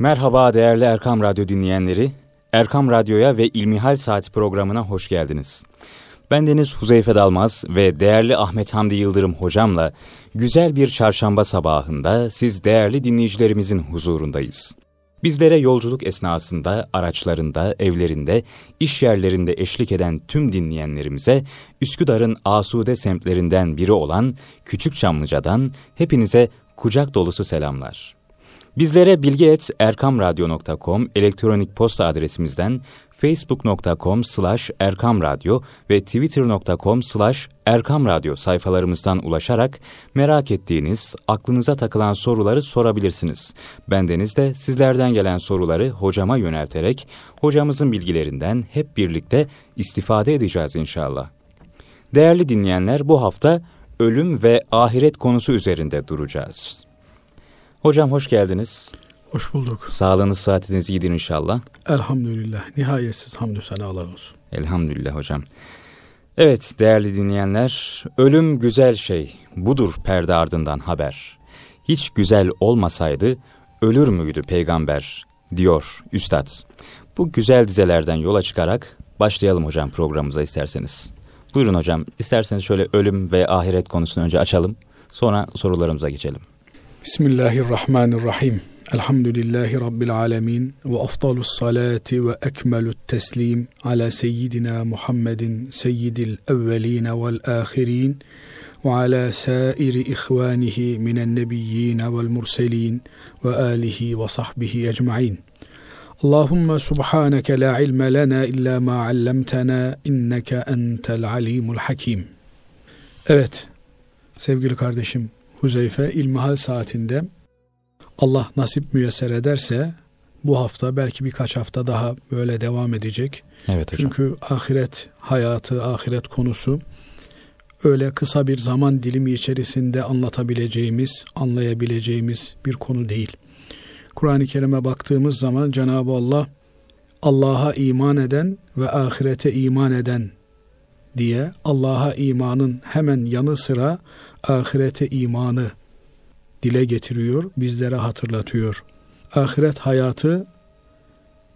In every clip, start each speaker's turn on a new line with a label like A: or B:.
A: Merhaba değerli Erkam Radyo dinleyenleri. Erkam Radyo'ya ve İlmihal Saati programına hoş geldiniz. Ben Deniz Huzeyfe Dalmaz ve değerli Ahmet Hamdi Yıldırım hocamla güzel bir çarşamba sabahında siz değerli dinleyicilerimizin huzurundayız. Bizlere yolculuk esnasında, araçlarında, evlerinde, iş yerlerinde eşlik eden tüm dinleyenlerimize Üsküdar'ın asude semtlerinden biri olan Küçük Çamlıca'dan hepinize kucak dolusu selamlar. Bizlere bilgi.erkamradyo.com elektronik posta adresimizden facebook.com slash erkamradyo ve twitter.com slash erkamradyo sayfalarımızdan ulaşarak merak ettiğiniz, aklınıza takılan soruları sorabilirsiniz. Bendeniz de sizlerden gelen soruları hocama yönelterek hocamızın bilgilerinden hep birlikte istifade edeceğiz inşallah. Değerli dinleyenler bu hafta ölüm ve ahiret konusu üzerinde duracağız. Hocam hoş geldiniz.
B: Hoş bulduk.
A: Sağlığınız, saatiniz iyidir inşallah.
B: Elhamdülillah. Nihayetsiz hamdü senalar olsun.
A: Elhamdülillah hocam. Evet değerli dinleyenler, ölüm güzel şey, budur perde ardından haber. Hiç güzel olmasaydı ölür müydü peygamber, diyor üstad. Bu güzel dizelerden yola çıkarak başlayalım hocam programımıza isterseniz. Buyurun hocam, isterseniz şöyle ölüm ve ahiret konusunu önce açalım, sonra sorularımıza geçelim.
B: بسم الله الرحمن الرحيم الحمد لله رب العالمين وافضل الصلاه واكمل التسليم على سيدنا محمد سيد الاولين والاخرين وعلى سائر اخوانه من النبيين والمرسلين واله وصحبه اجمعين اللهم سبحانك لا علم لنا الا ما علمتنا انك entel alimul hakim. Evet sevgili kardeşim Huzeyfe ilmihal saatinde Allah nasip müyesser ederse bu hafta belki birkaç hafta daha böyle devam edecek.
A: Evet hocam.
B: Çünkü ahiret hayatı, ahiret konusu öyle kısa bir zaman dilimi içerisinde anlatabileceğimiz, anlayabileceğimiz bir konu değil. Kur'an-ı Kerim'e baktığımız zaman Cenab-ı Allah Allah'a iman eden ve ahirete iman eden diye Allah'a imanın hemen yanı sıra ahirete imanı dile getiriyor, bizlere hatırlatıyor. Ahiret hayatı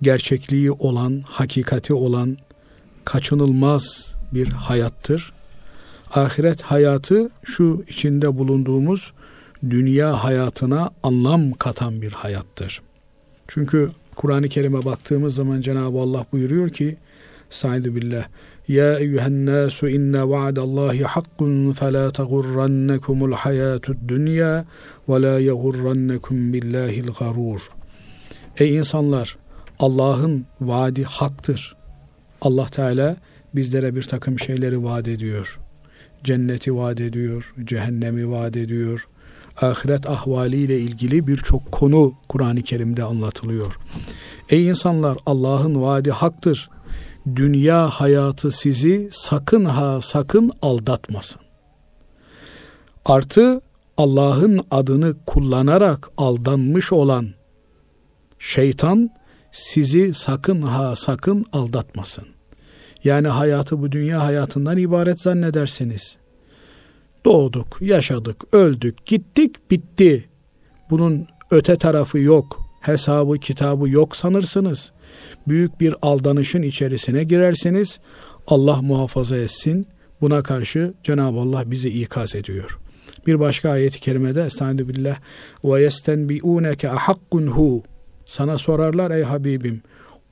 B: gerçekliği olan, hakikati olan kaçınılmaz bir hayattır. Ahiret hayatı şu içinde bulunduğumuz dünya hayatına anlam katan bir hayattır. Çünkü Kur'an-ı Kerim'e baktığımız zaman Cenab-ı Allah buyuruyor ki Saidu billah يا أيها الناس إن وعد الله حق فلا تغرنكم الحياة الدنيا ولا يغرنكم بالله الغرور Ey insanlar Allah'ın vaadi haktır. Allah Teala bizlere bir takım şeyleri vaat ediyor. Cenneti vaat ediyor, cehennemi vaat ediyor. Ahiret ahvaliyle ilgili birçok konu Kur'an-ı Kerim'de anlatılıyor. Ey insanlar Allah'ın vaadi haktır dünya hayatı sizi sakın ha sakın aldatmasın. Artı Allah'ın adını kullanarak aldanmış olan şeytan sizi sakın ha sakın aldatmasın. Yani hayatı bu dünya hayatından ibaret zannedersiniz. Doğduk, yaşadık, öldük, gittik, bitti. Bunun öte tarafı yok, hesabı kitabı yok sanırsınız büyük bir aldanışın içerisine girerseniz Allah muhafaza etsin. Buna karşı Cenab-ı Allah bizi ikaz ediyor. Bir başka ayet-i kerimede Estaizu billah ve yestenbi'uneke ahakkun hu sana sorarlar ey Habibim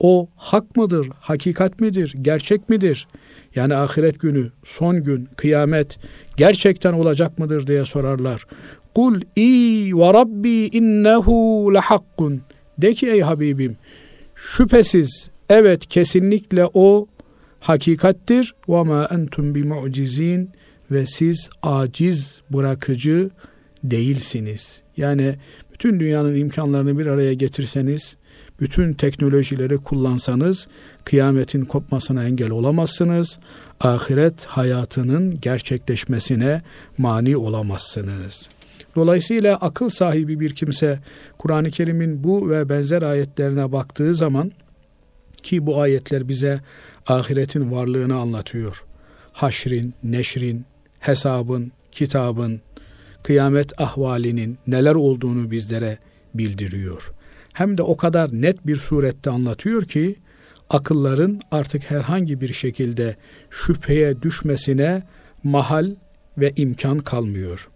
B: o hak mıdır, hakikat midir, gerçek midir? Yani ahiret günü, son gün, kıyamet gerçekten olacak mıdır diye sorarlar. Kul i ve rabbi innehu lehakkun. De ki ey Habibim Şüphesiz evet kesinlikle o hakikattir. Ve ma entum bi mucizin ve siz aciz bırakıcı değilsiniz. Yani bütün dünyanın imkanlarını bir araya getirseniz, bütün teknolojileri kullansanız kıyametin kopmasına engel olamazsınız. Ahiret hayatının gerçekleşmesine mani olamazsınız.'' Dolayısıyla akıl sahibi bir kimse Kur'an-ı Kerim'in bu ve benzer ayetlerine baktığı zaman ki bu ayetler bize ahiretin varlığını anlatıyor. Haşrin, neşrin, hesabın, kitabın, kıyamet ahvalinin neler olduğunu bizlere bildiriyor. hem de o kadar net bir surette anlatıyor ki akılların artık herhangi bir şekilde şüpheye düşmesine mahal ve imkan kalmıyor.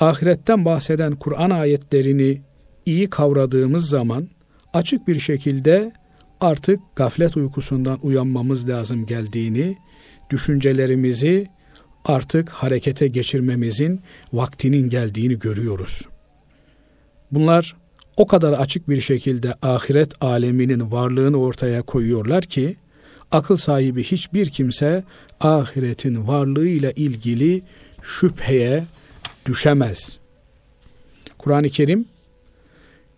B: Ahiretten bahseden Kur'an ayetlerini iyi kavradığımız zaman açık bir şekilde artık gaflet uykusundan uyanmamız lazım geldiğini, düşüncelerimizi artık harekete geçirmemizin vaktinin geldiğini görüyoruz. Bunlar o kadar açık bir şekilde ahiret aleminin varlığını ortaya koyuyorlar ki akıl sahibi hiçbir kimse ahiretin varlığıyla ilgili şüpheye düşemez. Kur'an-ı Kerim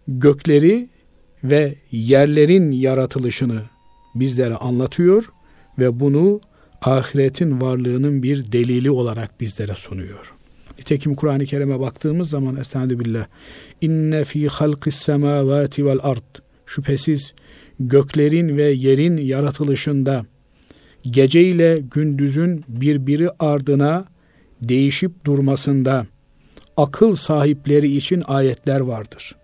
B: gökleri ve yerlerin yaratılışını bizlere anlatıyor ve bunu ahiretin varlığının bir delili olarak bizlere sunuyor. Nitekim Kur'an-ı Kerim'e baktığımız zaman Estağfirullah inne fi halqis semavati vel ard şüphesiz göklerin ve yerin yaratılışında gece ile gündüzün birbiri ardına değişip durmasında akıl sahipleri için ayetler vardır.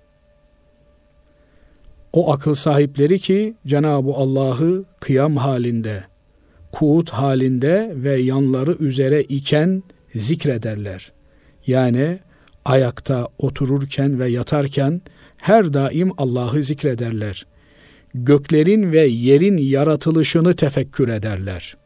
B: O akıl sahipleri ki Cenab-ı Allah'ı kıyam halinde, kuut halinde ve yanları üzere iken zikrederler. Yani ayakta otururken ve yatarken her daim Allah'ı zikrederler. Göklerin ve yerin yaratılışını tefekkür ederler.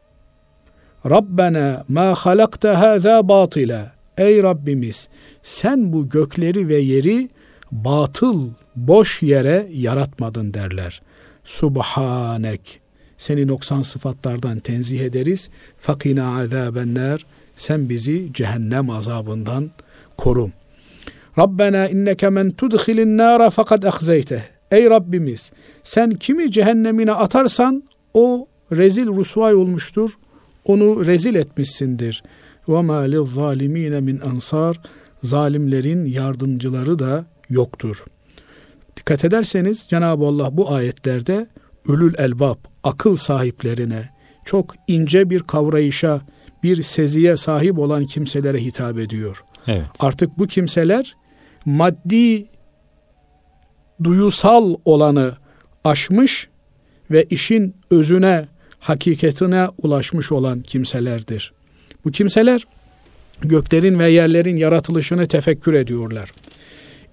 B: Rabbena ma halakta haza batila. Ey Rabbimiz sen bu gökleri ve yeri batıl, boş yere yaratmadın derler. Subhanek. Seni noksan sıfatlardan tenzih ederiz. Fakina azabenler. Sen bizi cehennem azabından koru. Rabbena inneke men tudkhilin nara fakat ahzeyteh. Ey Rabbimiz sen kimi cehennemine atarsan o rezil rusvay olmuştur. Onu rezil etmişsindir. Ve ma lizzalimine min ansar. Zalimlerin yardımcıları da yoktur. Dikkat ederseniz Cenab-ı Allah bu ayetlerde ölül elbab, akıl sahiplerine, çok ince bir kavrayışa, bir seziye sahip olan kimselere hitap ediyor.
A: Evet.
B: Artık bu kimseler maddi duyusal olanı aşmış ve işin özüne, hakikatine ulaşmış olan kimselerdir. Bu kimseler göklerin ve yerlerin yaratılışını tefekkür ediyorlar.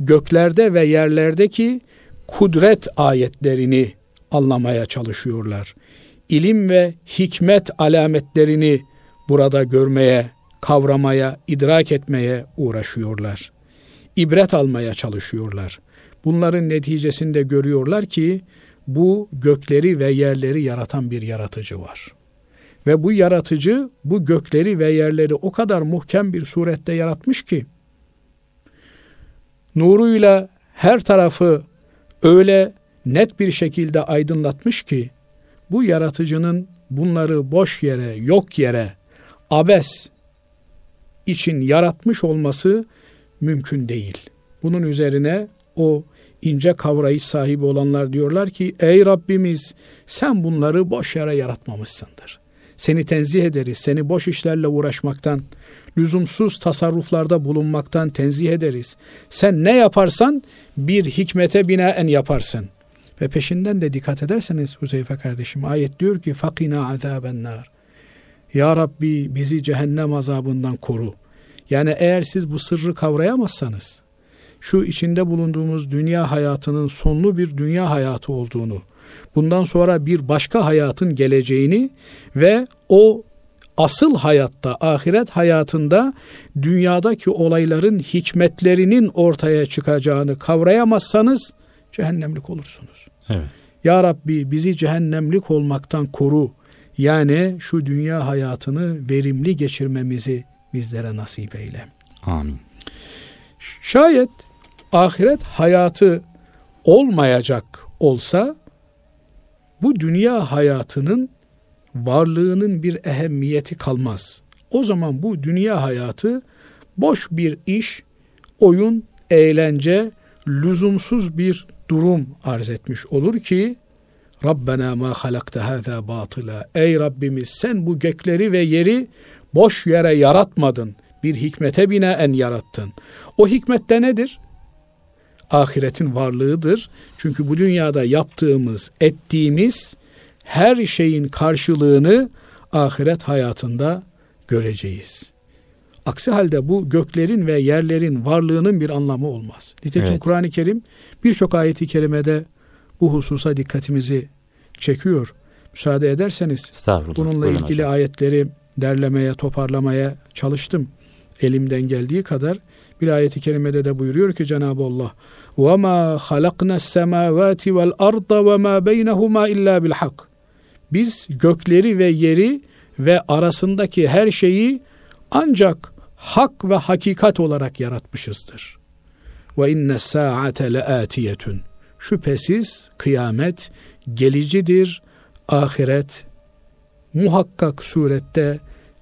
B: Göklerde ve yerlerdeki kudret ayetlerini anlamaya çalışıyorlar. İlim ve hikmet alametlerini burada görmeye, kavramaya, idrak etmeye uğraşıyorlar. İbret almaya çalışıyorlar. Bunların neticesinde görüyorlar ki bu gökleri ve yerleri yaratan bir yaratıcı var. Ve bu yaratıcı bu gökleri ve yerleri o kadar muhkem bir surette yaratmış ki nuruyla her tarafı öyle net bir şekilde aydınlatmış ki bu yaratıcının bunları boş yere, yok yere, abes için yaratmış olması mümkün değil. Bunun üzerine o ince kavrayış sahibi olanlar diyorlar ki ey Rabbimiz sen bunları boş yere yaratmamışsındır. Seni tenzih ederiz, seni boş işlerle uğraşmaktan, lüzumsuz tasarruflarda bulunmaktan tenzih ederiz. Sen ne yaparsan bir hikmete binaen yaparsın. Ve peşinden de dikkat ederseniz Huzeyfe kardeşim ayet diyor ki fakina azaben nar. Ya Rabbi bizi cehennem azabından koru. Yani eğer siz bu sırrı kavrayamazsanız, şu içinde bulunduğumuz dünya hayatının sonlu bir dünya hayatı olduğunu, bundan sonra bir başka hayatın geleceğini ve o asıl hayatta, ahiret hayatında dünyadaki olayların hikmetlerinin ortaya çıkacağını kavrayamazsanız cehennemlik olursunuz.
A: Evet.
B: Ya Rabbi bizi cehennemlik olmaktan koru. Yani şu dünya hayatını verimli geçirmemizi bizlere nasip eyle.
A: Amin.
B: Şayet ahiret hayatı olmayacak olsa bu dünya hayatının varlığının bir ehemmiyeti kalmaz. O zaman bu dünya hayatı boş bir iş, oyun, eğlence, lüzumsuz bir durum arz etmiş olur ki Rabbena ma halakta hâzâ batıla. Ey Rabbimiz sen bu gökleri ve yeri boş yere yaratmadın. Bir hikmete binaen yarattın. O hikmette nedir? Ahiretin varlığıdır. Çünkü bu dünyada yaptığımız, ettiğimiz her şeyin karşılığını ahiret hayatında göreceğiz. Aksi halde bu göklerin ve yerlerin varlığının bir anlamı olmaz. Nitekim evet. Kur'an-ı Kerim birçok ayeti kerimede bu hususa dikkatimizi çekiyor. Müsaade ederseniz bununla Buyurun ilgili hocam. ayetleri derlemeye, toparlamaya çalıştım. Elimden geldiği kadar bir ayeti kerimede de buyuruyor ki Cenab-ı Allah وَمَا خَلَقْنَا السَّمَاوَاتِ وَالْأَرْضَ وَمَا بَيْنَهُمَا إِلَّا بِالْحَقِّ Biz gökleri ve yeri ve arasındaki her şeyi ancak hak ve hakikat olarak yaratmışızdır. Ve inne saate leatiyetun. Şüphesiz kıyamet gelicidir. Ahiret muhakkak surette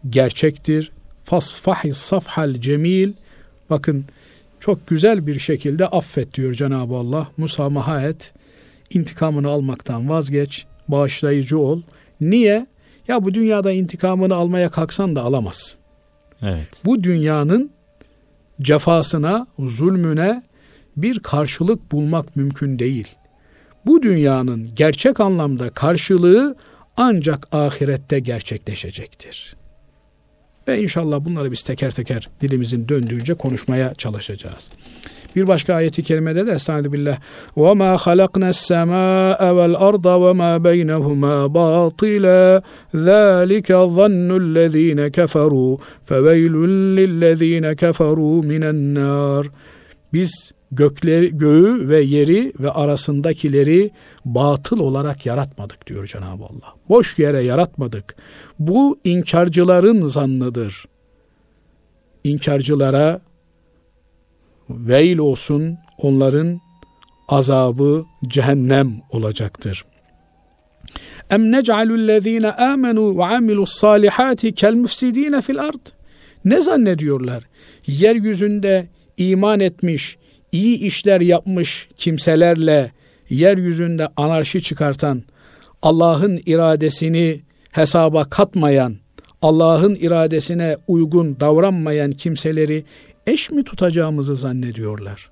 B: gerçektir. Fasfahi safhal cemil. Bakın çok güzel bir şekilde affet diyor Cenab-ı Allah. Musamaha et. İntikamını almaktan vazgeç. Bağışlayıcı ol. Niye? Ya bu dünyada intikamını almaya kalksan da alamazsın.
A: Evet.
B: Bu dünyanın cefasına, zulmüne bir karşılık bulmak mümkün değil. Bu dünyanın gerçek anlamda karşılığı ancak ahirette gerçekleşecektir. Ve inşallah bunları biz teker teker dilimizin döndüğünce konuşmaya çalışacağız. Bir başka ayeti kerimede de Estaizu billah halakna semâe vel arda ve ma beynehuma batila zâlike zannullezîne keferû feveylun lillezîne keferû minen nâr Biz gökleri, göğü ve yeri ve arasındakileri batıl olarak yaratmadık diyor Cenab-ı Allah. Boş yere yaratmadık. Bu inkarcıların zannıdır. İnkarcılara veil olsun onların azabı cehennem olacaktır. Em nec'alullezine amenu ve amilus kel mufsidine fil ard. Ne zannediyorlar? Yeryüzünde iman etmiş, iyi işler yapmış kimselerle yeryüzünde anarşi çıkartan, Allah'ın iradesini hesaba katmayan, Allah'ın iradesine uygun davranmayan kimseleri eş mi tutacağımızı zannediyorlar.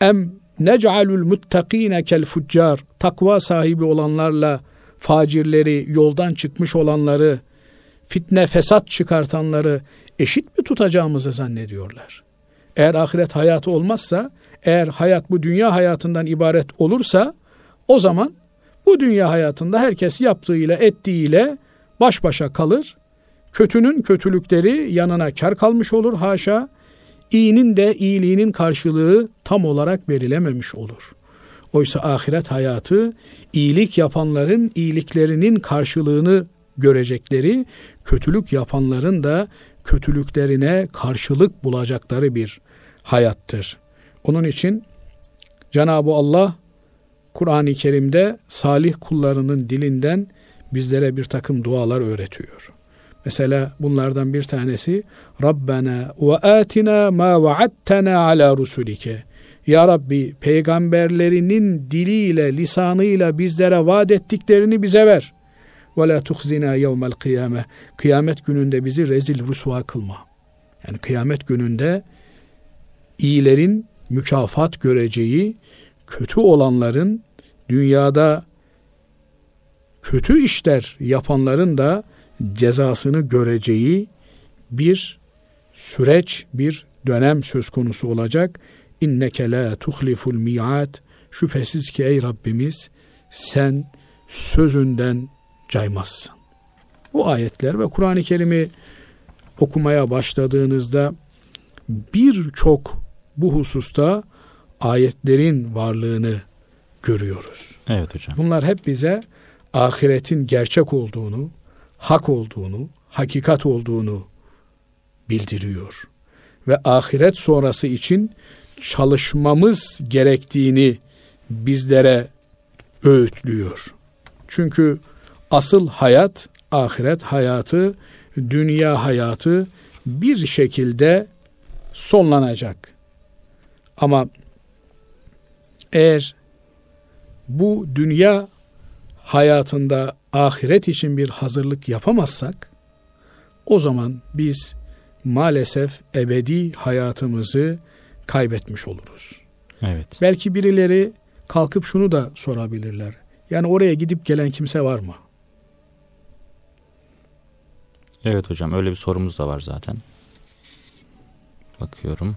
B: Em nec'alul muttakine kel fuccar takva sahibi olanlarla facirleri, yoldan çıkmış olanları, fitne fesat çıkartanları eşit mi tutacağımızı zannediyorlar. Eğer ahiret hayatı olmazsa, eğer hayat bu dünya hayatından ibaret olursa o zaman bu dünya hayatında herkes yaptığıyla ettiğiyle baş başa kalır. Kötünün kötülükleri yanına kar kalmış olur haşa. İyinin de iyiliğinin karşılığı tam olarak verilememiş olur. Oysa ahiret hayatı iyilik yapanların iyiliklerinin karşılığını görecekleri, kötülük yapanların da kötülüklerine karşılık bulacakları bir hayattır. Onun için Cenab-ı Allah Kur'an-ı Kerim'de salih kullarının dilinden bizlere bir takım dualar öğretiyor. Mesela bunlardan bir tanesi Rabbena ve atina ma vaattena ala rusulike. Ya Rabbi peygamberlerinin diliyle, lisanıyla bizlere vaat ettiklerini bize ver. Ve la tuhzina yevmel kıyame. Kıyamet gününde bizi rezil rusva kılma. Yani kıyamet gününde iyilerin mükafat göreceği, kötü olanların dünyada kötü işler yapanların da cezasını göreceği bir süreç, bir dönem söz konusu olacak. İnneke la tuhliful mi'at. Şüphesiz ki ey Rabbimiz sen sözünden caymazsın. Bu ayetler ve Kur'an-ı Kerim'i okumaya başladığınızda birçok bu hususta ayetlerin varlığını görüyoruz.
A: Evet hocam.
B: Bunlar hep bize ahiretin gerçek olduğunu, hak olduğunu, hakikat olduğunu bildiriyor. Ve ahiret sonrası için çalışmamız gerektiğini bizlere öğütlüyor. Çünkü asıl hayat, ahiret hayatı, dünya hayatı bir şekilde sonlanacak. Ama eğer bu dünya hayatında ahiret için bir hazırlık yapamazsak o zaman biz maalesef ebedi hayatımızı kaybetmiş oluruz.
A: Evet.
B: Belki birileri kalkıp şunu da sorabilirler. Yani oraya gidip gelen kimse var mı?
A: Evet hocam öyle bir sorumuz da var zaten. Bakıyorum.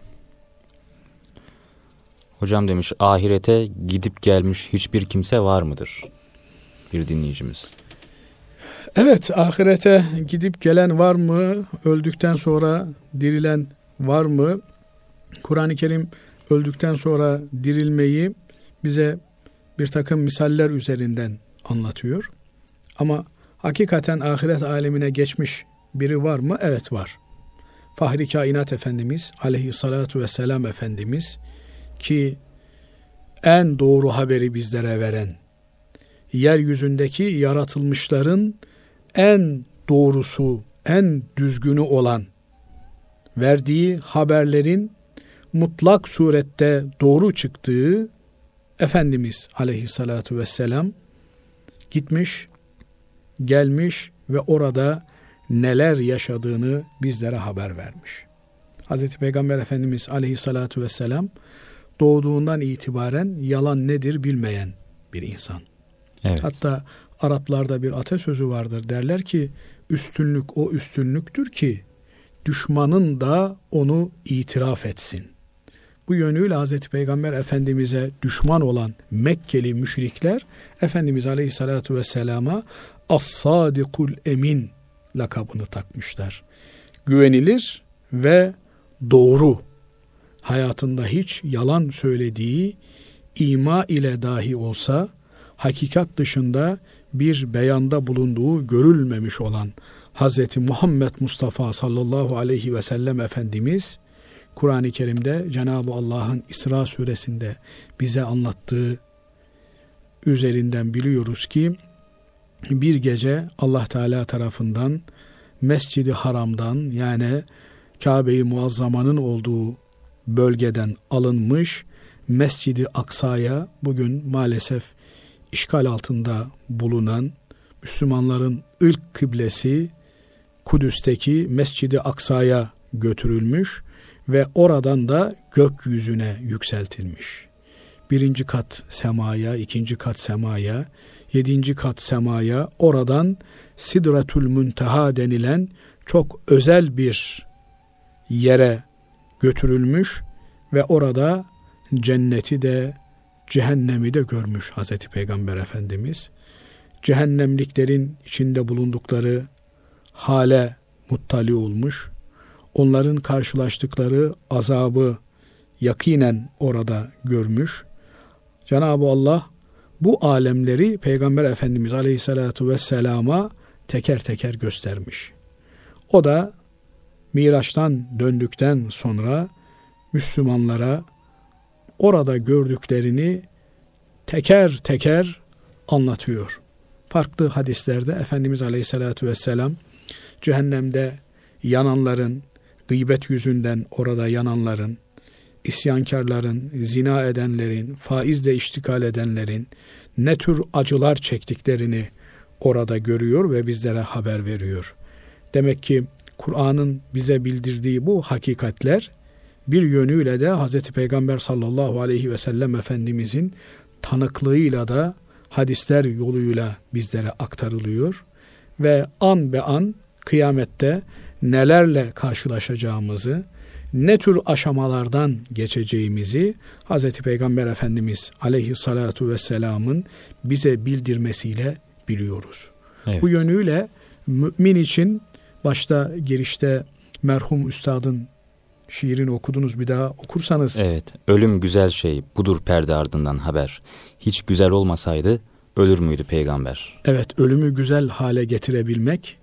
A: Hocam demiş ahirete gidip gelmiş hiçbir kimse var mıdır? Bir dinleyicimiz.
B: Evet ahirete gidip gelen var mı? Öldükten sonra dirilen var mı? Kur'an-ı Kerim öldükten sonra dirilmeyi bize bir takım misaller üzerinden anlatıyor. Ama hakikaten ahiret alemine geçmiş biri var mı? Evet var. Fahri Kainat Efendimiz aleyhissalatu vesselam Efendimiz ki en doğru haberi bizlere veren, yeryüzündeki yaratılmışların en doğrusu, en düzgünü olan, verdiği haberlerin mutlak surette doğru çıktığı Efendimiz aleyhissalatu vesselam gitmiş, gelmiş ve orada neler yaşadığını bizlere haber vermiş. Hz. Peygamber Efendimiz aleyhissalatu vesselam doğduğundan itibaren yalan nedir bilmeyen bir insan.
A: Evet.
B: Hatta Araplarda bir atasözü vardır derler ki üstünlük o üstünlüktür ki düşmanın da onu itiraf etsin. Bu yönüyle Hazreti Peygamber Efendimiz'e düşman olan Mekkeli müşrikler Efendimiz Aleyhisselatü Vesselam'a As-Sadikul Emin lakabını takmışlar. Güvenilir ve doğru. Hayatında hiç yalan söylediği ima ile dahi olsa hakikat dışında bir beyanda bulunduğu görülmemiş olan Hazreti Muhammed Mustafa sallallahu aleyhi ve sellem Efendimiz Kur'an-ı Kerim'de Cenab-ı Allah'ın İsra suresinde bize anlattığı üzerinden biliyoruz ki bir gece Allah Teala tarafından Mescidi Haram'dan yani Kabe-i Muazzama'nın olduğu bölgeden alınmış Mescidi Aksa'ya bugün maalesef işgal altında bulunan Müslümanların ilk kıblesi Kudüs'teki Mescidi Aksa'ya götürülmüş ve oradan da gökyüzüne yükseltilmiş. Birinci kat semaya, ikinci kat semaya, yedinci kat semaya, oradan Sidretül Münteha denilen çok özel bir yere götürülmüş ve orada cenneti de cehennemi de görmüş Hazreti Peygamber Efendimiz. Cehennemliklerin içinde bulundukları hale muttali olmuş. Onların karşılaştıkları azabı yakinen orada görmüş. Cenab-ı Allah bu alemleri Peygamber Efendimiz Aleyhisselatü Vesselam'a teker teker göstermiş. O da Miraç'tan döndükten sonra Müslümanlara orada gördüklerini teker teker anlatıyor. Farklı hadislerde Efendimiz Aleyhisselatü Vesselam cehennemde yananların, gıybet yüzünden orada yananların, isyankarların, zina edenlerin, faizle iştikal edenlerin ne tür acılar çektiklerini orada görüyor ve bizlere haber veriyor. Demek ki Kur'an'ın bize bildirdiği bu hakikatler bir yönüyle de Hz. Peygamber sallallahu aleyhi ve sellem Efendimizin tanıklığıyla da hadisler yoluyla bizlere aktarılıyor ve an be an kıyamette nelerle karşılaşacağımızı, ne tür aşamalardan geçeceğimizi Hz. Peygamber Efendimiz aleyhissalatu vesselamın bize bildirmesiyle biliyoruz. Evet. Bu yönüyle mümin için başta girişte merhum üstadın şiirini okudunuz bir daha okursanız.
A: Evet ölüm güzel şey budur perde ardından haber. Hiç güzel olmasaydı ölür müydü peygamber?
B: Evet ölümü güzel hale getirebilmek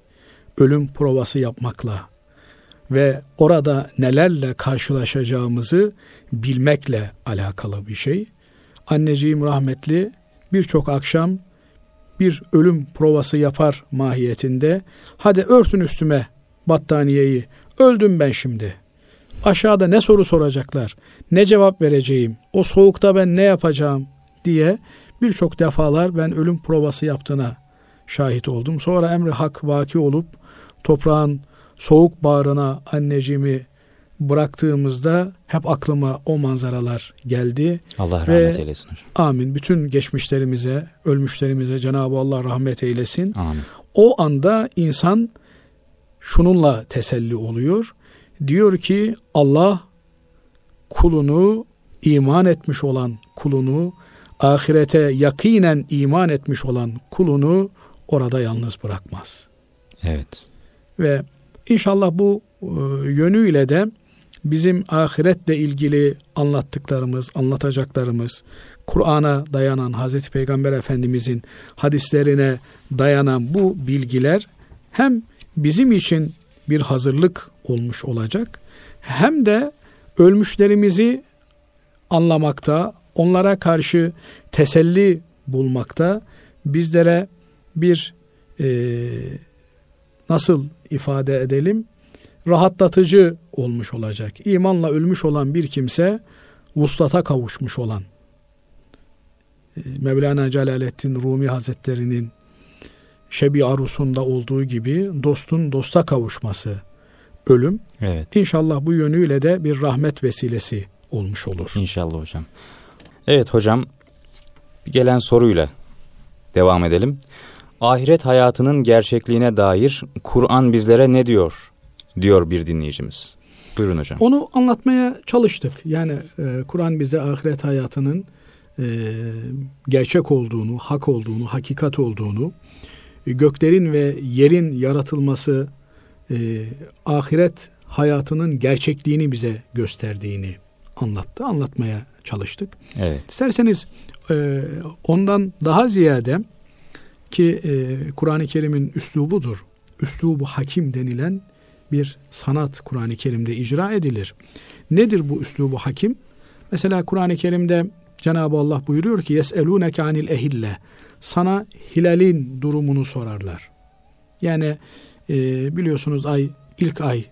B: ölüm provası yapmakla ve orada nelerle karşılaşacağımızı bilmekle alakalı bir şey. Anneciğim rahmetli birçok akşam bir ölüm provası yapar mahiyetinde. Hadi örtün üstüme battaniyeyi. Öldüm ben şimdi. Aşağıda ne soru soracaklar? Ne cevap vereceğim? O soğukta ben ne yapacağım diye birçok defalar ben ölüm provası yaptığına şahit oldum. Sonra emri hak vaki olup toprağın soğuk bağrına anneciğimi bıraktığımızda hep aklıma o manzaralar geldi.
A: Allah
B: Ve-
A: rahmet eylesin hocam.
B: Amin. Bütün geçmişlerimize, ölmüşlerimize Cenab-ı Allah rahmet eylesin.
A: Amin.
B: O anda insan şununla teselli oluyor. Diyor ki Allah kulunu iman etmiş olan kulunu ahirete yakinen iman etmiş olan kulunu orada yalnız bırakmaz.
A: Evet.
B: Ve inşallah bu e, yönüyle de bizim ahiretle ilgili anlattıklarımız, anlatacaklarımız, Kur'an'a dayanan, Hazreti Peygamber Efendimizin hadislerine dayanan bu bilgiler hem bizim için bir hazırlık olmuş olacak, hem de ölmüşlerimizi anlamakta, onlara karşı teselli bulmakta bizlere bir e, nasıl ifade edelim rahatlatıcı olmuş olacak. İmanla ölmüş olan bir kimse vuslata kavuşmuş olan e, Mevlana Celaleddin Rumi Hazretleri'nin Şebi Arus'unda olduğu gibi dostun dosta kavuşması ölüm
A: Evet.
B: İnşallah bu yönüyle de bir rahmet vesilesi olmuş olur.
A: İnşallah hocam. Evet hocam. Bir gelen soruyla devam edelim. Ahiret hayatının gerçekliğine dair Kur'an bizlere ne diyor? Diyor bir dinleyicimiz. Buyurun hocam.
B: Onu anlatmaya çalıştık. Yani e, Kur'an bize ahiret hayatının e, gerçek olduğunu, hak olduğunu, hakikat olduğunu, e, göklerin ve yerin yaratılması, e, ahiret hayatının gerçekliğini bize gösterdiğini anlattı, anlatmaya çalıştık.
A: Evet.
B: İsterseniz e, ondan daha ziyade ki e, Kur'an-ı Kerim'in üslubudur. Üslubu hakim denilen bir sanat Kur'an-ı Kerim'de icra edilir. Nedir bu üslubu hakim? Mesela Kur'an-ı Kerim'de Cenab-ı Allah buyuruyor ki yeselûneke anil ehille. Sana hilalin durumunu sorarlar. Yani e, biliyorsunuz ay ilk ay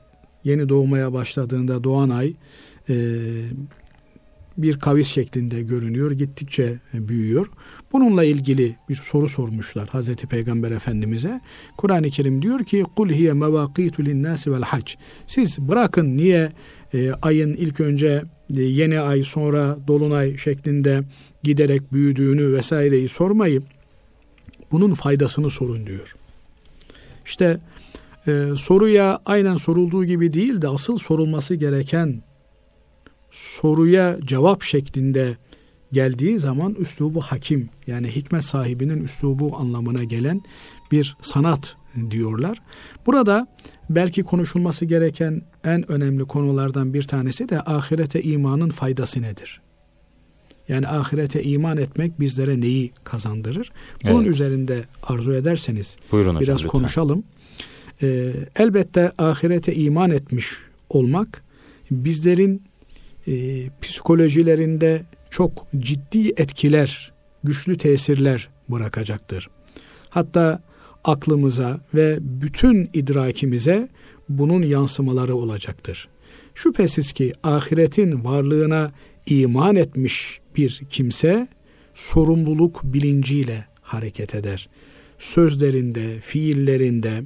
B: yeni doğmaya başladığında doğan ay e, bir kavis şeklinde görünüyor. Gittikçe büyüyor. Bununla ilgili bir soru sormuşlar Hazreti Peygamber Efendimiz'e. Kur'an-ı Kerim diyor ki kul hiye mevakitu linnâsi vel hac. Siz bırakın niye e, ayın ilk önce e, yeni ay sonra dolunay şeklinde giderek büyüdüğünü vesaireyi sormayı bunun faydasını sorun diyor. İşte e, soruya aynen sorulduğu gibi değil de asıl sorulması gereken soruya cevap şeklinde geldiği zaman üslubu hakim yani hikmet sahibinin üslubu anlamına gelen bir sanat diyorlar. Burada belki konuşulması gereken en önemli konulardan bir tanesi de ahirete imanın faydası nedir? Yani ahirete iman etmek bizlere neyi kazandırır? Bunun
A: Evet.
B: üzerinde arzu ederseniz
A: Buyurun hocam.
B: biraz
A: lütfen.
B: konuşalım. Ee, elbette ahirete iman etmiş olmak bizlerin e, psikolojilerinde çok ciddi etkiler, güçlü tesirler bırakacaktır. Hatta aklımıza ve bütün idrakimize bunun yansımaları olacaktır. Şüphesiz ki ahiretin varlığına iman etmiş bir kimse sorumluluk bilinciyle hareket eder. Sözlerinde, fiillerinde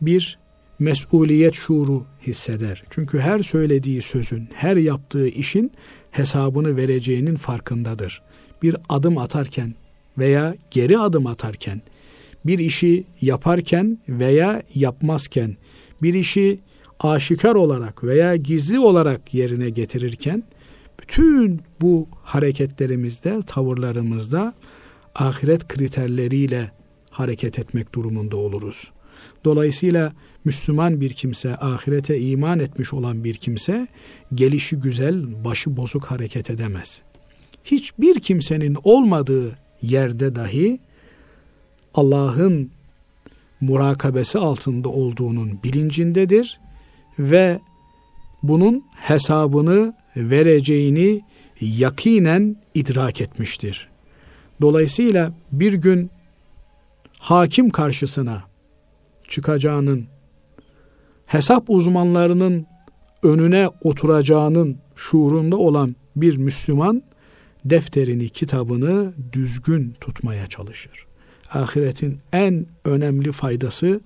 B: bir mesuliyet şuuru hisseder. Çünkü her söylediği sözün, her yaptığı işin hesabını vereceğinin farkındadır. Bir adım atarken veya geri adım atarken, bir işi yaparken veya yapmazken, bir işi aşikar olarak veya gizli olarak yerine getirirken, bütün bu hareketlerimizde, tavırlarımızda ahiret kriterleriyle hareket etmek durumunda oluruz. Dolayısıyla Müslüman bir kimse, ahirete iman etmiş olan bir kimse gelişi güzel, başı bozuk hareket edemez. Hiçbir kimsenin olmadığı yerde dahi Allah'ın murakabesi altında olduğunun bilincindedir ve bunun hesabını vereceğini yakinen idrak etmiştir. Dolayısıyla bir gün hakim karşısına çıkacağının, hesap uzmanlarının önüne oturacağının şuurunda olan bir Müslüman defterini, kitabını düzgün tutmaya çalışır. Ahiretin en önemli faydası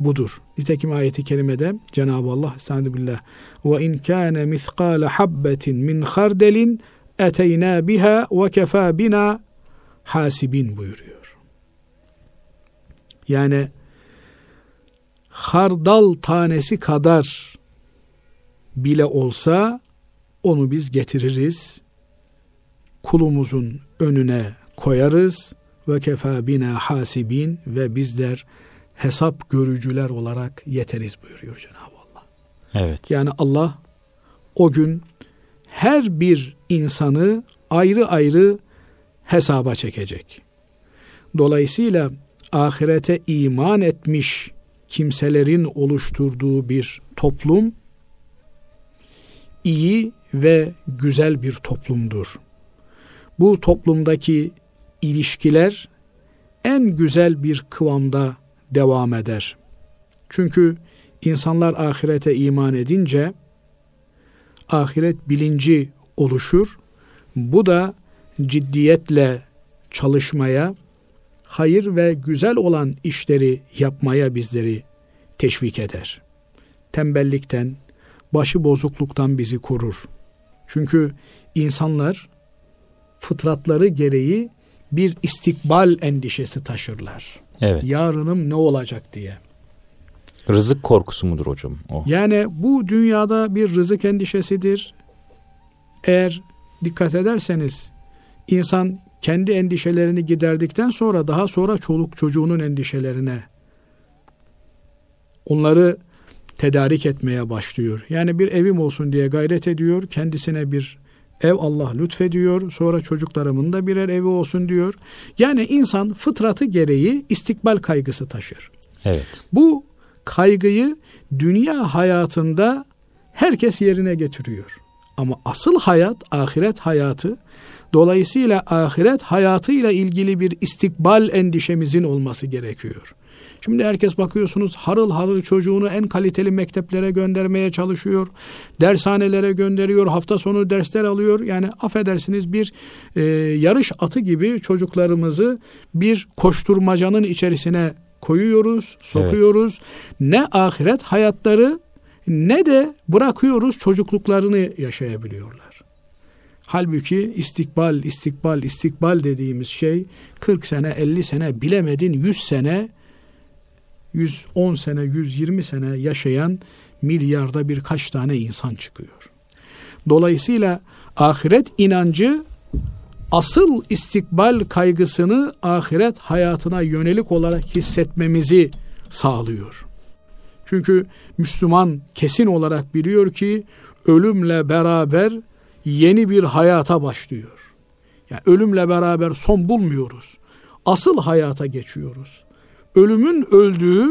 B: budur. Nitekim ayeti kerimede Cenab-ı Allah Estağfirullah ve in kana miskale habbetin min hardelin eteyna biha ve kefa bina hasibin buyuruyor. Yani hardal tanesi kadar bile olsa onu biz getiririz. Kulumuzun önüne koyarız ve kefa bina hasibin ve bizler hesap görücüler olarak yeteriz buyuruyor Cenab-ı Allah.
A: Evet.
B: Yani Allah o gün her bir insanı ayrı ayrı hesaba çekecek. Dolayısıyla ahirete iman etmiş kimselerin oluşturduğu bir toplum iyi ve güzel bir toplumdur. Bu toplumdaki ilişkiler en güzel bir kıvamda devam eder. Çünkü insanlar ahirete iman edince ahiret bilinci oluşur. Bu da ciddiyetle çalışmaya, hayır ve güzel olan işleri yapmaya bizleri teşvik eder. Tembellikten, başı bozukluktan bizi korur. Çünkü insanlar fıtratları gereği bir istikbal endişesi taşırlar.
A: Evet.
B: Yarınım ne olacak diye.
A: Rızık korkusu mudur hocam o?
B: Yani bu dünyada bir rızık endişesidir. Eğer dikkat ederseniz insan kendi endişelerini giderdikten sonra daha sonra çoluk çocuğunun endişelerine onları tedarik etmeye başlıyor. Yani bir evim olsun diye gayret ediyor. Kendisine bir ev Allah lütfediyor. Sonra çocuklarımın da birer evi olsun diyor. Yani insan fıtratı gereği istikbal kaygısı taşır.
A: Evet.
B: Bu kaygıyı dünya hayatında herkes yerine getiriyor. Ama asıl hayat ahiret hayatı. Dolayısıyla ahiret hayatıyla ilgili bir istikbal endişemizin olması gerekiyor. Şimdi herkes bakıyorsunuz harıl harıl çocuğunu en kaliteli mekteplere göndermeye çalışıyor. Dershanelere gönderiyor. Hafta sonu dersler alıyor. Yani affedersiniz bir e, yarış atı gibi çocuklarımızı bir koşturmacanın içerisine koyuyoruz, sokuyoruz. Evet. Ne ahiret hayatları ne de bırakıyoruz çocukluklarını yaşayabiliyorlar. Halbuki istikbal, istikbal, istikbal dediğimiz şey 40 sene, 50 sene, bilemedin 100 sene 110 sene, 120 sene yaşayan milyarda birkaç tane insan çıkıyor. Dolayısıyla ahiret inancı asıl istikbal kaygısını ahiret hayatına yönelik olarak hissetmemizi sağlıyor. Çünkü Müslüman kesin olarak biliyor ki ölümle beraber yeni bir hayata başlıyor. Yani ölümle beraber son bulmuyoruz. Asıl hayata geçiyoruz ölümün öldüğü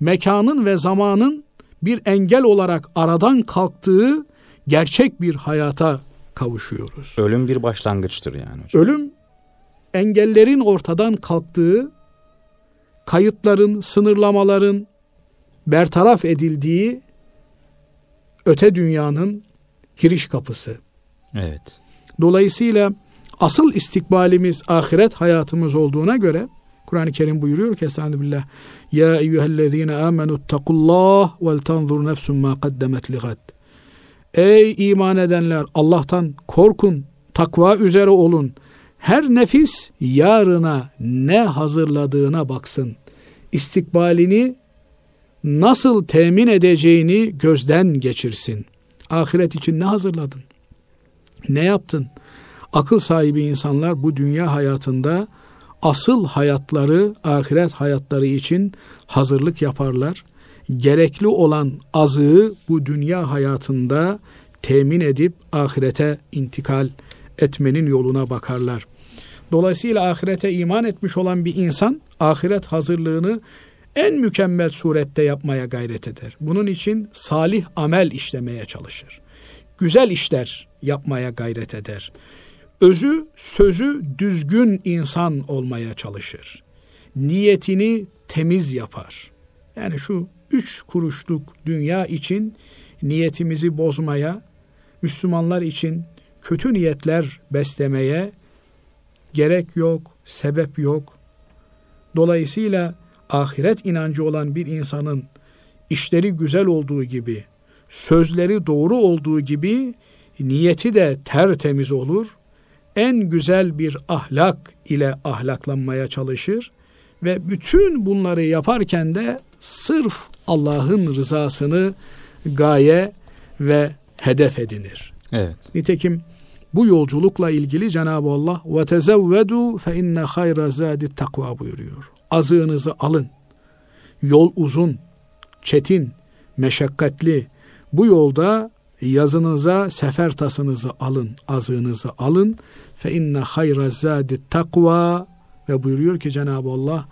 B: mekanın ve zamanın bir engel olarak aradan kalktığı gerçek bir hayata kavuşuyoruz.
A: Ölüm bir başlangıçtır yani hocam.
B: Ölüm engellerin ortadan kalktığı, kayıtların, sınırlamaların bertaraf edildiği öte dünyanın giriş kapısı.
A: Evet.
B: Dolayısıyla asıl istikbalimiz ahiret hayatımız olduğuna göre Kur'an-ı Kerim buyuruyor ki Estağfirullah. Ya eyyühellezine amenu takullah vel tanzur nefsun ma kaddemet ligad. Ey iman edenler Allah'tan korkun, takva üzere olun. Her nefis yarına ne hazırladığına baksın. İstikbalini nasıl temin edeceğini gözden geçirsin. Ahiret için ne hazırladın? Ne yaptın? Akıl sahibi insanlar bu dünya hayatında asıl hayatları, ahiret hayatları için hazırlık yaparlar. Gerekli olan azığı bu dünya hayatında temin edip ahirete intikal etmenin yoluna bakarlar. Dolayısıyla ahirete iman etmiş olan bir insan ahiret hazırlığını en mükemmel surette yapmaya gayret eder. Bunun için salih amel işlemeye çalışır. Güzel işler yapmaya gayret eder özü sözü düzgün insan olmaya çalışır. Niyetini temiz yapar. Yani şu üç kuruşluk dünya için niyetimizi bozmaya, Müslümanlar için kötü niyetler beslemeye gerek yok, sebep yok. Dolayısıyla ahiret inancı olan bir insanın işleri güzel olduğu gibi, sözleri doğru olduğu gibi niyeti de tertemiz olur. En güzel bir ahlak ile ahlaklanmaya çalışır ve bütün bunları yaparken de sırf Allah'ın rızasını gaye ve hedef edinir.
A: Evet.
B: Nitekim bu yolculukla ilgili Cenab-ı Allah ve tezevvedu fe inne hayra zadi takva buyuruyor. Azığınızı alın. Yol uzun, çetin, meşakkatli. Bu yolda yazınıza sefer tasınızı alın, azığınızı alın. Fe inne hayra zadi takva ve buyuruyor ki Cenab-ı Allah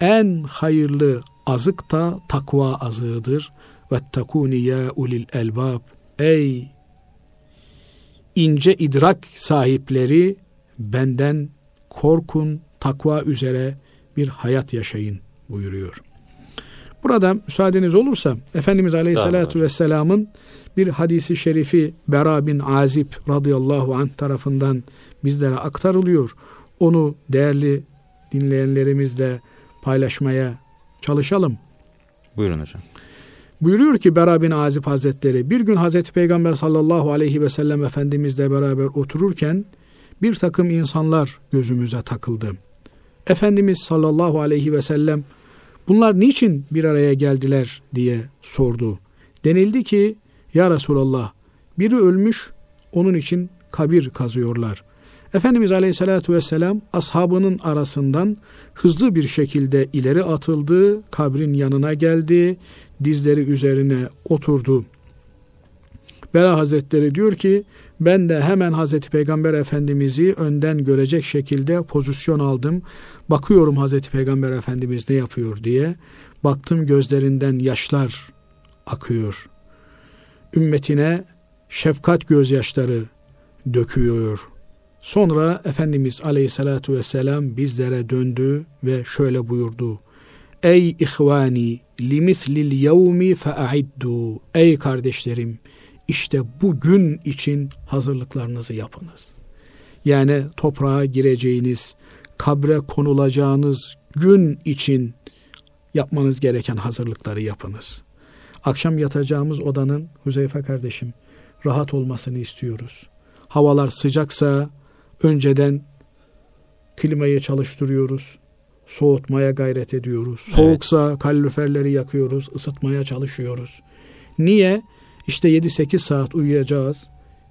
B: en hayırlı azık da takva azığıdır. Vettekuni ya ulil elbab. Ey ince idrak sahipleri benden korkun, takva üzere bir hayat yaşayın buyuruyor. Burada müsaadeniz olursa Efendimiz Aleyhisselatü Vesselam'ın bir hadisi şerifi Bera bin Azib radıyallahu anh tarafından bizlere aktarılıyor. Onu değerli dinleyenlerimizle paylaşmaya çalışalım.
A: Buyurun hocam.
B: Buyuruyor ki Bera bin Azib Hazretleri bir gün Hazreti Peygamber sallallahu aleyhi ve sellem Efendimizle beraber otururken bir takım insanlar gözümüze takıldı. Efendimiz sallallahu aleyhi ve sellem bunlar niçin bir araya geldiler diye sordu. Denildi ki ya Resulallah biri ölmüş onun için kabir kazıyorlar. Efendimiz Aleyhisselatü Vesselam ashabının arasından hızlı bir şekilde ileri atıldı, kabrin yanına geldi, dizleri üzerine oturdu. Bela Hazretleri diyor ki ben de hemen Hazreti Peygamber Efendimiz'i önden görecek şekilde pozisyon aldım. Bakıyorum Hazreti Peygamber Efendimiz ne yapıyor diye. Baktım gözlerinden yaşlar akıyor. Ümmetine şefkat gözyaşları döküyor. Sonra Efendimiz Aleyhisselatü Vesselam bizlere döndü ve şöyle buyurdu. Ey ihvani limislil yevmi fe'aiddu. Ey kardeşlerim işte bugün için hazırlıklarınızı yapınız. Yani toprağa gireceğiniz, kabre konulacağınız gün için yapmanız gereken hazırlıkları yapınız. Akşam yatacağımız odanın Huzeyfe kardeşim rahat olmasını istiyoruz. Havalar sıcaksa önceden klimayı çalıştırıyoruz. Soğutmaya gayret ediyoruz. Soğuksa kaloriferleri yakıyoruz, ısıtmaya çalışıyoruz. Niye? İşte 7-8 saat uyuyacağız.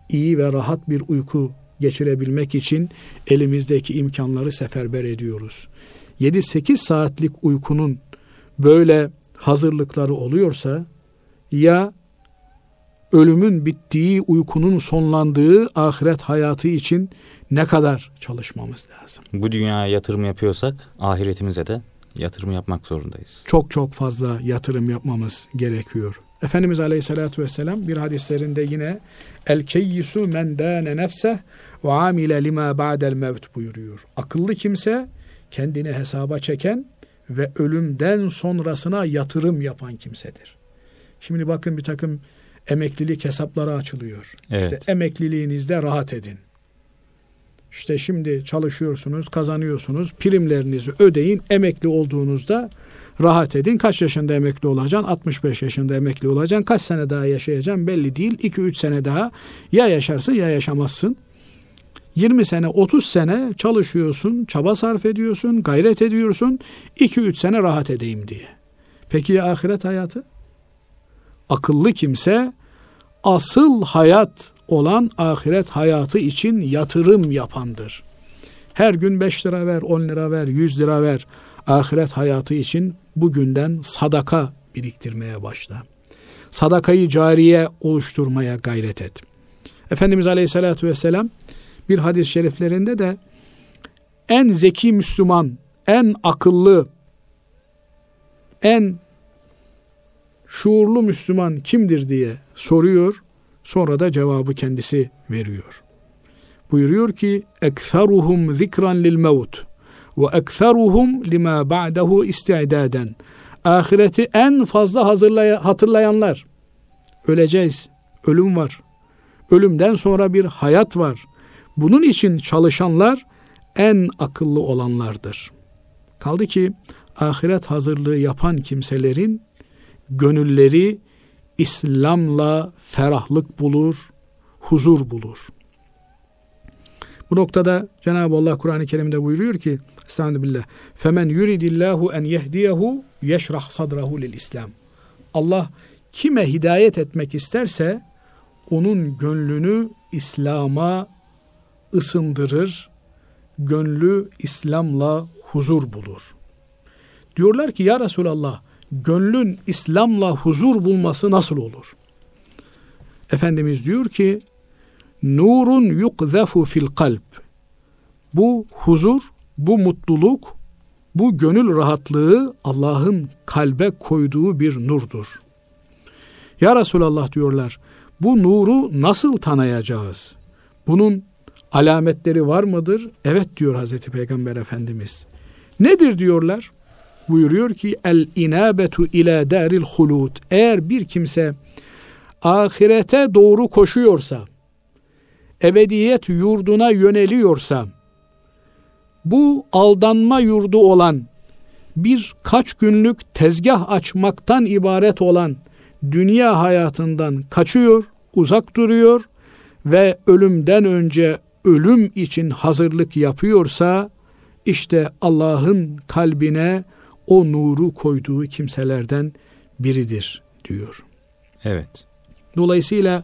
B: İyi ve rahat bir uyku geçirebilmek için elimizdeki imkanları seferber ediyoruz. 7-8 saatlik uykunun böyle hazırlıkları oluyorsa ya ölümün bittiği, uykunun sonlandığı ahiret hayatı için ne kadar çalışmamız lazım.
A: Bu dünyaya yatırım yapıyorsak ahiretimize de yatırım yapmak zorundayız.
B: Çok çok fazla yatırım yapmamız gerekiyor. Efendimiz Aleyhisselatü Vesselam bir hadislerinde yine el keyyisu men dâne nefseh ve amile lima ba'del mevt buyuruyor. Akıllı kimse kendini hesaba çeken ve ölümden sonrasına yatırım yapan kimsedir. Şimdi bakın bir takım emeklilik hesapları açılıyor. Evet. İşte emekliliğinizde rahat edin. İşte şimdi çalışıyorsunuz, kazanıyorsunuz, primlerinizi ödeyin, emekli olduğunuzda rahat edin. Kaç yaşında emekli olacaksın? 65 yaşında emekli olacaksın. Kaç sene daha yaşayacaksın belli değil. 2-3 sene daha ya yaşarsın ya yaşamazsın. 20 sene, 30 sene çalışıyorsun, çaba sarf ediyorsun, gayret ediyorsun. 2-3 sene rahat edeyim diye. Peki ya ahiret hayatı? Akıllı kimse asıl hayat olan ahiret hayatı için yatırım yapandır. Her gün 5 lira ver, 10 lira ver, 100 lira ver. Ahiret hayatı için bugünden sadaka biriktirmeye başla. Sadakayı cariye oluşturmaya gayret et. Efendimiz Aleyhisselatü Vesselam bir hadis-i şeriflerinde de en zeki Müslüman, en akıllı, en şuurlu Müslüman kimdir diye soruyor. Sonra da cevabı kendisi veriyor. Buyuruyor ki ekseruhum zikran lil mevt ve ekseruhum lima ba'dahu isti'daden. Ahireti en fazla hazırlay hatırlayanlar. Öleceğiz. Ölüm var. Ölümden sonra bir hayat var. Bunun için çalışanlar en akıllı olanlardır. Kaldı ki ahiret hazırlığı yapan kimselerin gönülleri İslam'la ferahlık bulur, huzur bulur. Bu noktada Cenab-ı Allah Kur'an-ı Kerim'de buyuruyor ki Estağfirullah. Femen yuridillahu en yehdiyehu yeşrah sadrahu lil İslam. Allah kime hidayet etmek isterse onun gönlünü İslam'a ısındırır, gönlü İslam'la huzur bulur. Diyorlar ki ya Resulallah gönlün İslam'la huzur bulması nasıl olur? Efendimiz diyor ki nurun yukzefu fil kalp. Bu huzur, bu mutluluk, bu gönül rahatlığı Allah'ın kalbe koyduğu bir nurdur. Ya Resulallah diyorlar, bu nuru nasıl tanıyacağız? Bunun alametleri var mıdır? Evet diyor Hazreti Peygamber Efendimiz. Nedir diyorlar? Buyuruyor ki el inabetu ila daril hulud. Eğer bir kimse ahirete doğru koşuyorsa, ebediyet yurduna yöneliyorsa, bu aldanma yurdu olan, bir kaç günlük tezgah açmaktan ibaret olan dünya hayatından kaçıyor, uzak duruyor ve ölümden önce ölüm için hazırlık yapıyorsa işte Allah'ın kalbine o nuru koyduğu kimselerden biridir diyor.
A: Evet.
B: Dolayısıyla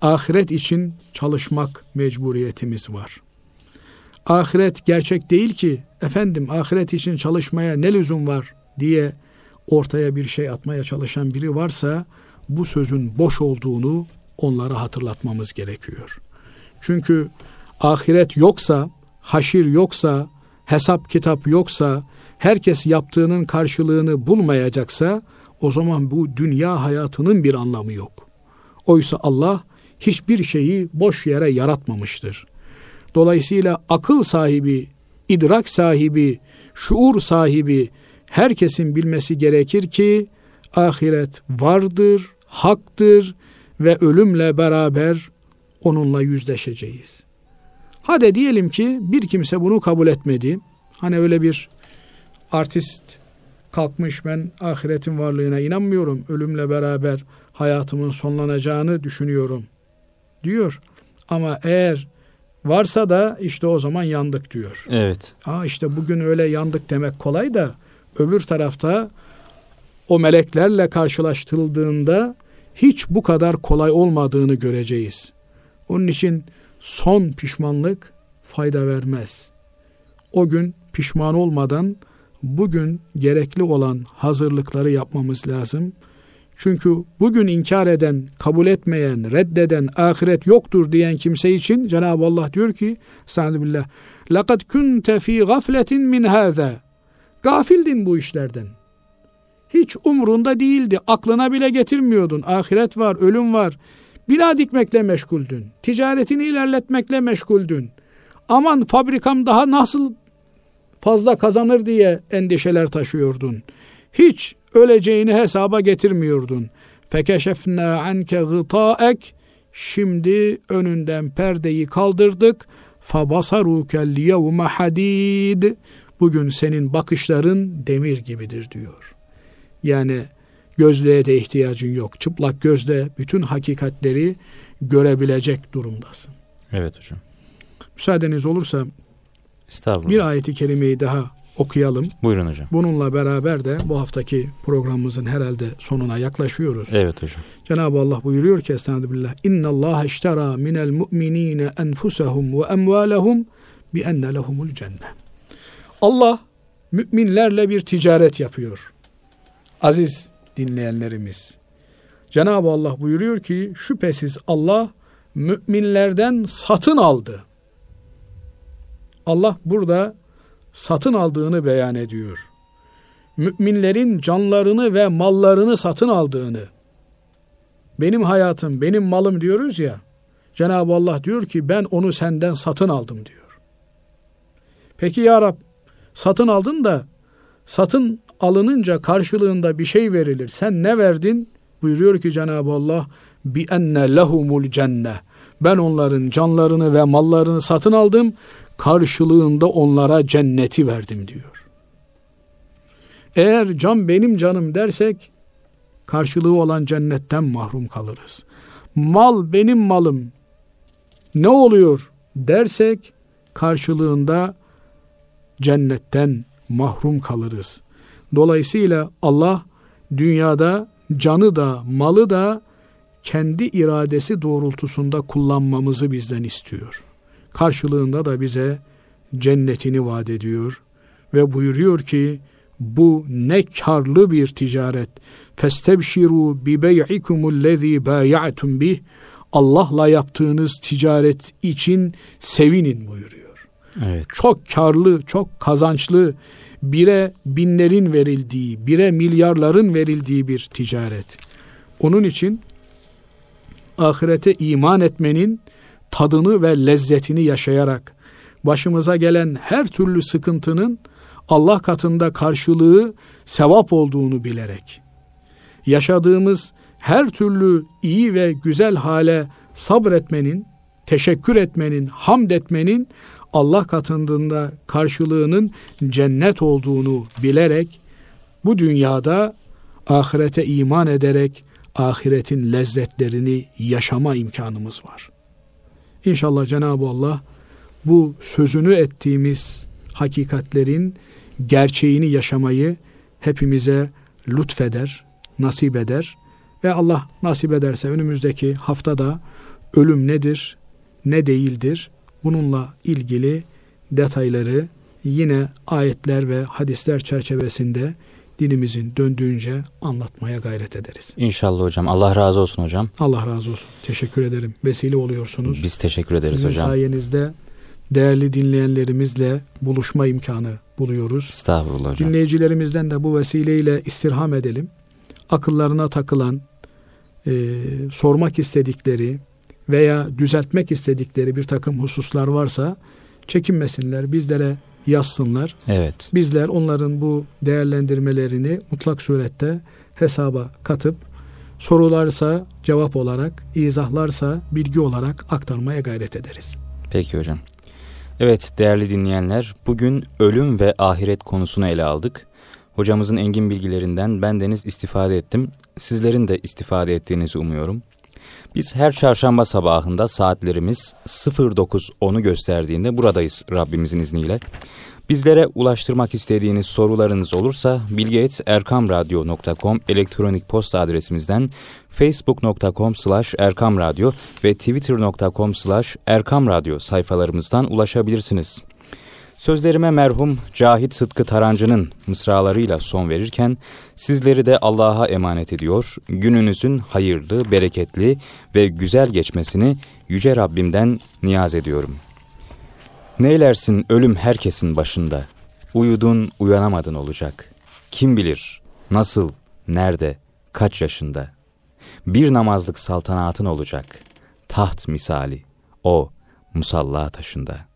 B: ahiret için çalışmak mecburiyetimiz var. Ahiret gerçek değil ki efendim ahiret için çalışmaya ne lüzum var diye ortaya bir şey atmaya çalışan biri varsa bu sözün boş olduğunu onlara hatırlatmamız gerekiyor. Çünkü ahiret yoksa, haşir yoksa, hesap kitap yoksa, herkes yaptığının karşılığını bulmayacaksa o zaman bu dünya hayatının bir anlamı yok. Oysa Allah hiçbir şeyi boş yere yaratmamıştır. Dolayısıyla akıl sahibi, idrak sahibi, şuur sahibi herkesin bilmesi gerekir ki ahiret vardır, haktır ve ölümle beraber onunla yüzleşeceğiz. Hadi diyelim ki bir kimse bunu kabul etmedi. Hani öyle bir artist kalkmış ben ahiretin varlığına inanmıyorum. Ölümle beraber hayatımın sonlanacağını düşünüyorum diyor. Ama eğer varsa da işte o zaman yandık diyor.
A: Evet.
B: Ha işte bugün öyle yandık demek kolay da öbür tarafta o meleklerle karşılaştırıldığında hiç bu kadar kolay olmadığını göreceğiz. Onun için son pişmanlık fayda vermez. O gün pişman olmadan bugün gerekli olan hazırlıkları yapmamız lazım. Çünkü bugün inkar eden, kabul etmeyen, reddeden, ahiret yoktur diyen kimse için Cenab-ı Allah diyor ki Estağfirullah. لَقَدْ كُنْتَ ف۪ي غَفْلَةٍ مِنْ هَذَا Gafildin bu işlerden. Hiç umrunda değildi. Aklına bile getirmiyordun. Ahiret var, ölüm var. Bina dikmekle meşguldün. Ticaretini ilerletmekle meşguldün. Aman fabrikam daha nasıl fazla kazanır diye endişeler taşıyordun. Hiç öleceğini hesaba getirmiyordun. Fekeşefna anke gıtaek Şimdi önünden perdeyi kaldırdık. Fabasarukel yevme hadid. Bugün senin bakışların demir gibidir diyor. Yani gözlüğe de ihtiyacın yok. Çıplak gözle bütün hakikatleri görebilecek durumdasın.
A: Evet hocam.
B: Müsaadeniz olursa
A: Estağfurullah.
B: bir ayeti kerimeyi daha okuyalım.
A: Buyurun hocam.
B: Bununla beraber de bu haftaki programımızın herhalde sonuna yaklaşıyoruz.
A: Evet hocam.
B: Cenab-ı Allah buyuruyor ki Estağfirullah. İnna Allah iştera minel mu'minine enfusahum ve emvalahum bi enne lehumul cennet. Allah müminlerle bir ticaret yapıyor. Aziz dinleyenlerimiz. Cenab-ı Allah buyuruyor ki şüphesiz Allah müminlerden satın aldı. Allah burada satın aldığını beyan ediyor. Müminlerin canlarını ve mallarını satın aldığını. Benim hayatım, benim malım diyoruz ya. Cenab-ı Allah diyor ki ben onu senden satın aldım diyor. Peki ya Rab satın aldın da satın alınınca karşılığında bir şey verilir. Sen ne verdin? Buyuruyor ki Cenab-ı Allah bi enne lehumul cenne. Ben onların canlarını ve mallarını satın aldım. Karşılığında onlara cenneti verdim diyor. Eğer can benim canım dersek karşılığı olan cennetten mahrum kalırız. Mal benim malım ne oluyor dersek karşılığında cennetten mahrum kalırız. Dolayısıyla Allah dünyada canı da malı da kendi iradesi doğrultusunda kullanmamızı bizden istiyor. Karşılığında da bize cennetini vaat ediyor ve buyuruyor ki bu ne karlı bir ticaret. Festebşiru bi bey'ikumul lezî bâya'tum bih. Allah'la yaptığınız ticaret için sevinin buyuruyor. Evet. Çok karlı, çok kazançlı, bire binlerin verildiği, bire milyarların verildiği bir ticaret. Onun için ahirete iman etmenin tadını ve lezzetini yaşayarak başımıza gelen her türlü sıkıntının Allah katında karşılığı sevap olduğunu bilerek yaşadığımız her türlü iyi ve güzel hale sabretmenin, teşekkür etmenin, hamd etmenin Allah katında karşılığının cennet olduğunu bilerek bu dünyada ahirete iman ederek ahiretin lezzetlerini yaşama imkanımız var. İnşallah Cenab-ı Allah bu sözünü ettiğimiz hakikatlerin gerçeğini yaşamayı hepimize lütfeder, nasip eder. Ve Allah nasip ederse önümüzdeki haftada ölüm nedir, ne değildir? Bununla ilgili detayları yine ayetler ve hadisler çerçevesinde dilimizin döndüğünce anlatmaya gayret ederiz.
A: İnşallah hocam. Allah razı olsun hocam.
B: Allah razı olsun. Teşekkür ederim. Vesile oluyorsunuz.
A: Biz teşekkür ederiz
B: Sizin
A: hocam.
B: Sizin sayenizde değerli dinleyenlerimizle buluşma imkanı buluyoruz.
A: Estağfurullah hocam.
B: Dinleyicilerimizden de bu vesileyle istirham edelim. Akıllarına takılan, e, sormak istedikleri veya düzeltmek istedikleri bir takım hususlar varsa çekinmesinler, bizlere yazsınlar.
A: Evet.
B: Bizler onların bu değerlendirmelerini mutlak surette hesaba katıp sorularsa cevap olarak, izahlarsa bilgi olarak aktarmaya gayret ederiz.
A: Peki hocam. Evet değerli dinleyenler bugün ölüm ve ahiret konusunu ele aldık. Hocamızın engin bilgilerinden ben deniz istifade ettim. Sizlerin de istifade ettiğinizi umuyorum. Biz her çarşamba sabahında saatlerimiz 09.10'u gösterdiğinde buradayız Rabbimizin izniyle. Bizlere ulaştırmak istediğiniz sorularınız olursa bilgi.erkamradyo.com elektronik posta adresimizden facebook.com slash erkamradyo ve twitter.com slash erkamradyo sayfalarımızdan ulaşabilirsiniz. Sözlerime merhum Cahit Sıtkı Tarancı'nın mısralarıyla son verirken sizleri de Allah'a emanet ediyor. Gününüzün hayırlı, bereketli ve güzel geçmesini Yüce Rabbimden niyaz ediyorum. Neylersin ölüm herkesin başında. Uyudun uyanamadın olacak. Kim bilir nasıl, nerede, kaç yaşında. Bir namazlık saltanatın olacak. Taht misali o musalla taşında.''